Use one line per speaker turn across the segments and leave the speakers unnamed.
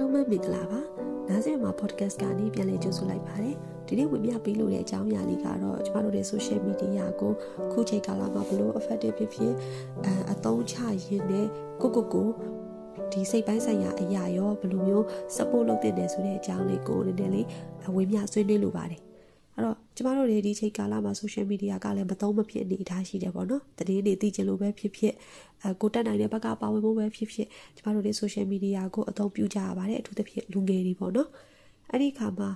လုံးပဲမင်္ဂလာပါနားဆင်မှာ podcast ကနေပြန်လည်ကြိုဆိုလိုက်ပါတယ်ဒီနေ့ဝင်ပြပေးလို့တဲ့အကြောင်းအရာလေးကတော့ကျမတို့ရဲ့ social media ကိုခုချိန်ကာလမှာဘလို့ effective ဖြစ်ဖြစ်အအသုံးချရင်းနဲ့ကိုကိုကိုဒီစိတ်ပိုင်းဆိုင်ရာအရာရောဘယ်လိုမျိုး support လုပ်တင်တယ်ဆိုတဲ့အကြောင်းလေးကိုနည်းနည်းလေးအဝေးမြဆွေးနွေးလိုပါတယ် အဲ့တော့ကျမတို့တွေဒီချိန်ကာလမှာ social media ကလည်းမသုံးမဖြစ်အနေအထားရှိတယ်ပေါ့နော်တည်နေသိချင်လို့ပဲဖြစ်ဖြစ်အဲကိုတက်နိုင်တဲ့ဘက်ကပါဝင်ဖို့ပဲဖြစ်ဖြစ်ကျမတို့တွေ social media ကိုအသုံးပြုကြရပါတယ်အထူးသဖြင့်လူငယ်တွေပေါ့နော်အဲ့ဒီခါမှာ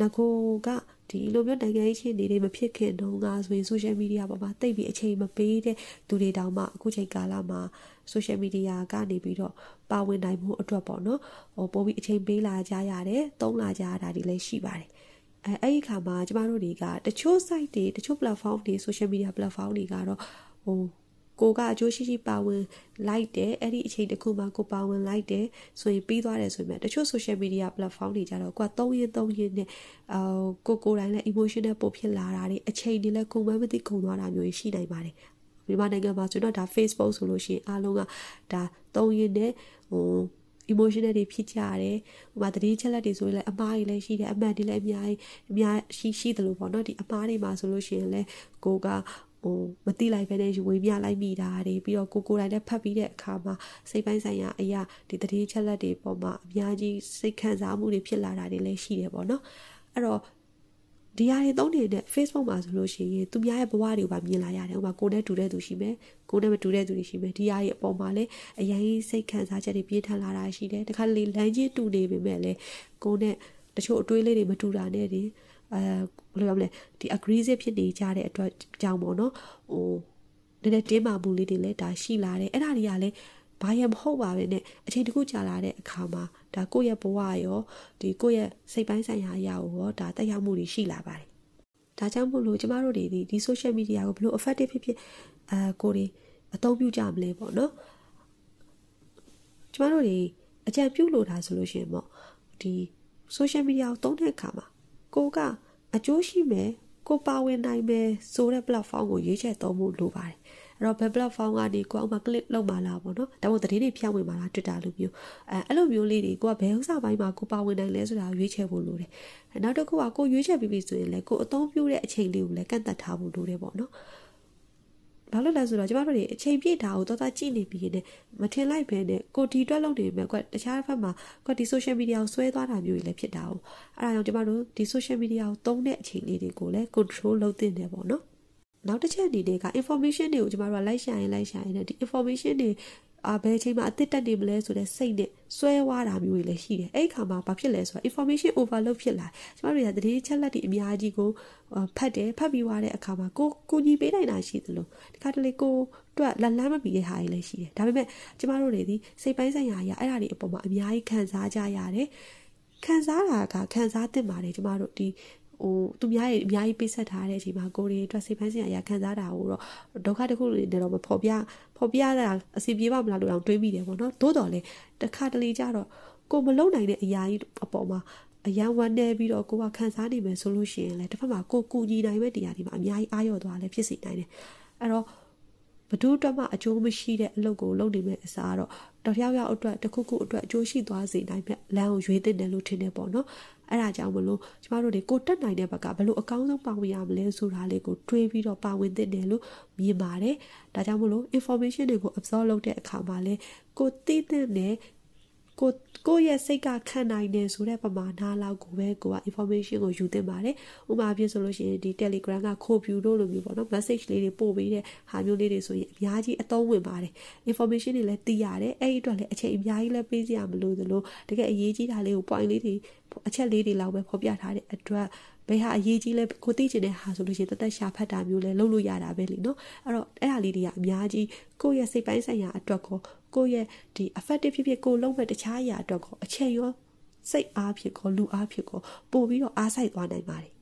ငကိုကဒီလိုမျိုးနိုင်ငံရေးချင်းတွေမဖြစ်ခင်တုန်းကဆိုရင် social media ပေါ်မှာတိတ်ပြီးအချိန်မပေးတဲ့သူတွေတောင်မှအခုချိန်ကာလမှာ social media ကနေပြီးတော့ပါဝင်နိုင်မှုအတွက်ပေါ့နော်ဟိုပိုပြီးအချိန်ပေးလာကြရတယ်သုံးလာကြရတာတွေလည်းရှိပါတယ် အဲအဲ့ဒီခါမှာကျမတို့တွေကတချို့ site တွေတချို့ platform တွေ social media platform တွေကတော့ဟိုကိုကအကျိုးရှိရှိပါဝင်လိုက်တယ်အဲ့ဒီအချိန်တစ်ခုမှကိုပါဝင်လိုက်တယ်ဆိုရင်ပြီးသွားတယ်ဆိုရင်တချို့ social media platform တွေကြတော့ကိုက3ရင်3ရင်နဲ့အာကိုကိုတိုင်းလည်း emotional ပို့ဖြစ်လာတာတွေအချိန်တွေလည်းကုန်မမသိကုန်သွားတာမျိုးရှိနိုင်ပါတယ်မြန်မာနိုင်ငံမှာဆိုတော့ဒါ Facebook ဆိုလို့ရှိရင်အားလုံးကဒါ3ရင်နဲ့ဟို emotional တွေဖြစ်ကြရတယ်ဟိုမှာတတိချက်လက်တွေဆိုရင်လည်းအမားတွေလည်းရှိတယ်အမှန်တွေလည်းအများကြီးအများရှိရှိတယ်လို့ပေါ့နော်ဒီအမားတွေမှာဆိုလို့ရှိရင်လည်းကိုကဟိုမတိလိုက်ပဲနဲ့ဝေမျှလိုက်မိတာတွေပြီးတော့ကိုကိုတိုင်းလည်းဖတ်ပြီးတဲ့အခါမှာစိတ်ပိုင်းဆိုင်ရာအရာဒီတတိချက်လက်တွေပေါ်မှာအများကြီးစိတ်ခံစားမှုတွေဖြစ်လာတာတွေလည်းရှိတယ်ပေါ့နော်အဲ့တော့ ဒီဟာတွေသုံးနေတဲ့ Facebook မှာဆိုလို့ရှိရင်သူများရဲ့ဘဝတွေကိုပါမြင်လာရတယ်။ဥပမာကိုနဲ့တူတဲ့သူရှိမယ်။ကိုနဲ့မတူတဲ့သူတွေရှိမယ်။ဒီဟာတွေအပေါ်မှာလည်းအရင်စိတ်ခံစားချက်တွေပြင်းထန်လာတာရှိတယ်။တခါလေလမ်းချင်းတူနေပေမဲ့လည်းကိုနဲ့တချို့အတွေးလေးတွေမတူတာနဲ့တင်အဲဘယ်လိုပြောမလဲဒီ aggressive ဖြစ်နေကြတဲ့အတွက်ကြောင့်ပေါ့နော်ဟိုနည်းနည်းတင်းမာမှုလေးတွေလည်းဒါရှိလာတယ်အဲ့ဒါတွေကလည်းဘာရမဟုတ်ပါပဲနဲ့အချိန်တခုကြာလာတဲ့အခါမှာ ဒါကိုယ့်ရဲ့ဘဝရောဒီကိုယ့်ရဲ့စိတ်ပိုင်းဆိုင်ရာအရာကိုရောဒါတက်ရောက်မှုတွေရှိလာပါတယ်ဒါကြောင့်မို့လို့ကျမတို့တွေဒီဒီ social media ကိုဘယ်လို effective ဖြစ်ဖြစ်အဲကိုတွေအသုံးပြုကြမလဲပေါ့နော်ကျမတို့တွေအကြံပြုလို့တာဆိုလို့ရှိရင်ပေါ့ဒီ social media ကိုသုံးတဲ့အခါမှာကိုကအကျိုးရှိမယ်ကိုပါဝင်နိုင်မယ်ဆိုတဲ့ platform ကိုရွေးချယ်သုံးဖို့လိုပါတယ်အဲ့ တော့ဘယ် platform ကနေကိုအောင်မ click လုပ်မှလားပေါ့နော်ဒါမှမဟုတ်သတင်းတွေဖြန့်ဝေမှလား Twitter လိုမျိုးအဲအဲ့လိုမျိုးလေးတွေကိုကဘယ်ဥစ္စာပိုင်းမှာကိုပါဝင်နိုင်လဲဆိုတာရွေးချယ်ဖို့လိုတယ်နောက်တစ်ခုကကိုရွေးချယ်ပြီးပြီဆိုရင်လည်းကိုအသုံးပြုတဲ့အချိန်လေးကိုလည်းကန့်သတ်ထားဖို့လိုတယ်ပေါ့နော်ဘာလို့လဲဆိုတော့ကျမတို့တွေအချိန်ပြည့်တာကိုတော်တော်ကြည့်နေပြီးနေမထင်လိုက်ပဲနဲ့ကိုဒီတွက်လုပ်နေမယ်ကွတခြားဘက်မှာကွဒီ social media ကိုဆွဲသွားတာမျိုးတွေလည်းဖြစ်တာ哦အဲ့ဒါကြောင့်ကျမတို့ဒီ social media ကိုသုံးတဲ့အချိန်လေးတွေကိုလည်း control လုပ်သင့်တယ်ပေါ့နော် နောက်တစ်ချက်အနေနဲ့က information တွေကိုကျမတို့ကလိုက်ရှာရင်လိုက်ရှာရင်ဒီ information တွေအာဘယ်အချိန်မှာအသစ်တက်နေမလဲဆိုတဲ့စိတ်နဲ့စွဲဝါးတာမျိုးတွေလည်းရှိတယ်အဲ့ဒီခါမှာဘာဖြစ်လဲဆိုတော့ information overload ဖြစ်လာကျမတို့ရသတင်းချက်လက်တွေအများကြီးကိုဖတ်တယ်ဖတ်ပြီးွားတဲ့အခါမှာကိုကိုကြီးပေးနိုင်တာရှိသလိုဒီခါတလေကိုအတွက်လက်လန်းမမီတဲ့ဟာတွေလည်းရှိတယ်ဒါပေမဲ့ကျမတို့တွေဒီစိတ်ပိုင်းဆိုင်ရာအရာအဲ့ဒါတွေအပေါ်မှာအများကြီးခံစားကြရတယ်ခံစားတာကခံစားသင့်ပါတယ်ကျမတို့ဒီ ဟိုသူများရဲ့အများကြီးပေးဆက်ထားတဲ့အချိန်မှာကိုရီအတွက်စိတ်ပိုင်းဆိုင်ရာအရာခံစားတာကိုတော့ဒုက္ခတစ်ခုတွေနဲ့တော့မဖော်ပြဖော်ပြရတာအစီပြေပါမလားလို့တော့တွေးမိတယ်ပေါ့နော်သို့တော်လေတစ်ခါတလေကြတော့ကိုမလုံနိုင်တဲ့အရာကြီးအပေါ်မှာအရန်ဝမ်းနေပြီးတော့ကိုကခံစားနေမယ်ဆိုလို့ရှိရင်လည်းတစ်ဖက်မှာကိုကူညီနိုင်မဲ့တရားဒီမှာအများကြီးအားရော့သွားလဲဖြစ်စေနိုင်တယ်အဲ့တော့ ဘဒုအတွက်မှအကျိုးမရှိတဲ့အလုပ်ကိုလုပ်နေမဲ့အစားတော့တယောက်ယောက်အတွက်တစ်ခုခုအတွက်အကျိုးရှိသွားစေနိုင်မဲ့လမ်းကိုရွေးသင့်တယ်လို့ထင်တယ်ပေါ့နော်အဲ့ဒါကြောင့်မလို့ကျမတို့တွေကိုတက်နိုင်တဲ့ဘက်ကဘယ်လိုအကောင်းဆုံးပါဝင်ရမလဲဆိုတာလေးကိုတွေးပြီးတော့ပါဝင်သင့်တယ်လို့မြင်ပါတယ်ဒါကြောင့်မလို့ information တွေကို absorb လုပ်တဲ့အခါမှာလဲကိုသိတဲ့နဲ့ ကိုကိုရဲ့စိတ်ကခံနိုင်တယ်ဆိုတဲ့ပမာဏလောက်ကိုပဲကိုက information ကိုယူသင့်ပါတယ်။ဥပမာပြဆိုလို့ရှိရင်ဒီ Telegram ကခိုးပြူလို့လိုမျိုးပေါ့နော် message လေးတွေပို့ပေးတဲ့ဟာမျိုးလေးတွေဆိုရင်အများကြီးအသုံးဝင်ပါတယ်။ information တွေလည်းသိရတယ်။အဲ့ဒီအတွက်လည်းအချိန်အများကြီးလည်းပေးစရာမလိုသလိုတကယ်အရေးကြီးတာလေးကို point လေးတွေအချက်လေးတွေလောက်ပဲဖော်ပြထားတဲ့အတွက် ဘယ်ဟာအရေးကြီးလဲကိုသိချင်တဲ့ဟာဆိုလို့ရှိရင်တသက်ရှာဖတ်တာမျိုးလဲလုပ်လို့ရတာပဲလीနော်အဲ့တော့အဲ့ဟာလေးတွေကအများကြီးကိုယ့်ရဲ့စိတ်ပိုင်းဆိုင်ရာအတွက်ကိုကိုယ့်ရဲ့ဒီ effective ဖြစ်ဖြစ်ကိုလုံးမဲ့တခြားအရာအတွက်ကိုအချိန်ရောစိတ်အားဖြစ်ကိုလူအားဖြစ်ကိုပို့ပြီးတော့အားစိုက်သွားနိုင်ပါတယ်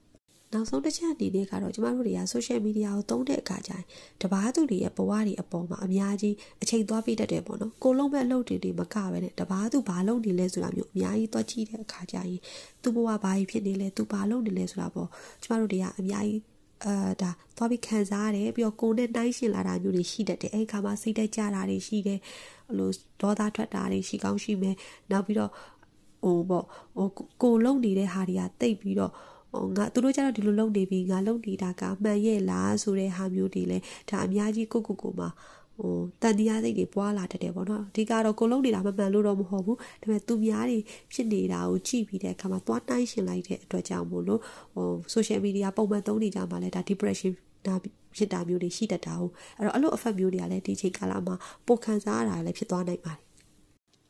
နောက်ဆုံးတစ်ချက်အနေနဲ့ကတော့ကျမတို့တွေက social media ကိုသုံးတဲ့အခါကျရင်တပားသူတွေရဲ့ဘဝတွေအပေါ်မှာအများကြီးအချိန်သွားပေးတတ်တယ်ပေါ့နော်ကိုလုံးမဲ့အလုပ်တွေတွေမကပဲနဲ့တပားသူဘာလုပ်နေလဲဆိုတာမျိုးအများကြီးသွားကြည့်တဲ့အခါကျရင်သူ့ဘဝဘာဖြစ်နေလဲသူဘာလုပ်နေလဲဆိုတာပေါ့ကျမတို့တွေကအများကြီးအာဒါသွားပြီးခံစားရတယ်ပြီးတော့ကိုယ်နဲ့တိုင်းရှင်လာတာမျိုးတွေရှိတတ်တယ်အဲ့ဒီခါမှာစိတ်တက်ကြတာတွေရှိတယ်ဟိုလိုဒေါသထွက်တာတွေရှိကောင်းရှိမယ်နောက်ပြီးတော့ဟဟိုပေါ့ဟိုကိုလုံနေတဲ့ဟာတွေကတိတ်ပြီးတော့ဟို ငါသူတို့ကျတော့ဒီလိုလုပ်နေပြီငါလုပ်နေတာကမှန်ရဲ့လားဆိုတဲ့ဟာမျိုးတွေလဲဒါအများကြီးကိုကိုကိုမှာဟိုတန်တရားစိတ်တွေပွားလာတတ်တယ်ပေါ့နော်အဓိကတော့ကိုလုံးနေတာမမှန်လို့တော့မဟုတ်ဘူးဒါပေမဲ့သူများတွေဖြစ်နေတာကိုကြည့်ပြီးတဲ့အခါမှာသွားတိုင်းရှင်လိုက်တဲ့အတွက်ကြောင့်မို့လို့ဟို social media ပုံမှန်သုံးနေကြမှာလဲဒါ depression ဒါဖြစ်တာမျိုးတွေရှိတတ်တာဟုတ်အဲ့တော့အဲ့လို effect မျိုးတွေကလည်းဒီချိန်ကာလမှာပိုခံစားရတာလည်းဖြစ်သွားနိုင်ပါတယ်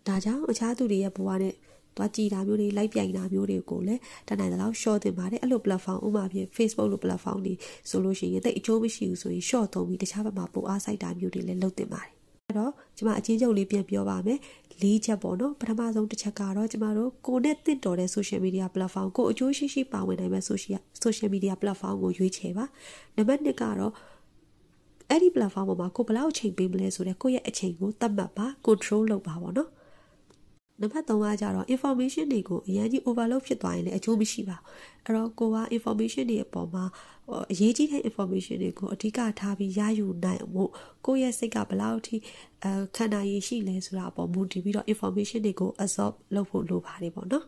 ဒါကြောင့်အခြားသူတွေရဲ့ဘဝနဲ့ သွားကြည်တာမျိုးတွေလိုက်ပြိုင်တာမျိုးတွေကိုလည်းတနိုင်တဲ့လောက် short တင်ပါတယ်အဲ့လို platform ဥမာဖြင့် Facebook လို platform တွေဆိုလို့ရှိရင်တိတ်အကျိုးမရှိဘူးဆိုရင် short သုံးပြီးတခြားဘက်မှာပိုအားစိုက်တာမျိုးတွေလည်းလုပ်တင်ပါတယ်အဲ့တော့ကျွန်မအချင်းချုပ်လေးပြန်ပြောပါမယ်၄ချက်ပေါ့နော်ပထမဆုံးတစ်ချက်ကတော့ကျမတို့ကိုနဲ့တင့်တော်တဲ့ social media platform ကိုအကျိုးရှိရှိပါဝင်နိုင်မဲ့ social social media platform ကိုရွေးချယ်ပါနံပါတ်1ကတော့အဲ့ဒီ platform ပေါ်မှာကိုဘယ်လောက်အချိန်ပေးမလဲဆိုတော့ကိုယ့်ရဲ့အချိန်ကိုသတ်မှတ်ပါ control လုပ်ပါပေါ့နော် နံပါတ်3ကကြတော့ information တွေကိုအရင်ကြီး overload ဖြစ်သွားရင်လည်းအကျိုးမရှိပါဘူးအဲ့တော့ကိုက information တွေအပေါ်မှာအရေးကြီးတဲ့ information တွေကိုအဓိကထားပြီးရယူနိုင်မှုကိုယ့်ရဲ့စိတ်ကဘယ်လောက်ထိအခန္ဓာရည်ရှိလဲဆိုတာအပေါ်မူတည်ပြီးတော့ information တွေကို absorb လုပ်ဖို့လိုပါတယ်ပေါ့နော်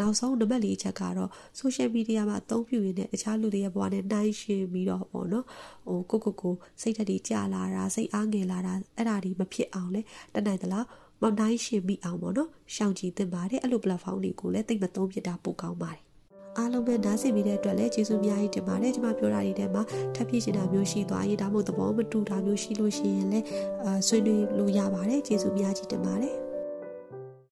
နောက်ဆုံးနံပါတ်၄ချက်ကတော့ social media မှာအသုံးပြုရတဲ့တခြားလူတွေရဲ့ဘဝနဲ့နှိုင်းယှဉ်ပြီးတော့ပေါ့နော်ဟိုကိုကိုကိုစိတ်ဓာတ်တွေကြာလာတာစိတ်အားငယ်လာတာအဲ့ဒါတွေမဖြစ်အောင်လဲတနိုင်သလား မောင်တိုင်းရှင်မိအောင်ပေါ့နော်ရှောင်ကြည်သင့်ပါတယ်အဲ့လို platform တွေကိုလည်းသိမသုံးဖြစ်တာပိုကောင်းပါတယ်အားလုံးပဲနားဆင်မိတဲ့အတွက်လည်းကျေးဇူးအများကြီးတင်ပါတယ်ကျွန်မပြောတာတွေထဲမှာထပ်ဖြစ်နေတာမျိုးရှိသွားရင်ဒါမှမဟုတ်သဘောမတူတာမျိုးရှိလို့ရှိရင်လည်းအာဆွေးနွေးလို့ရပါတယ်ကျေးဇူးအများကြီးတင်ပါတယ်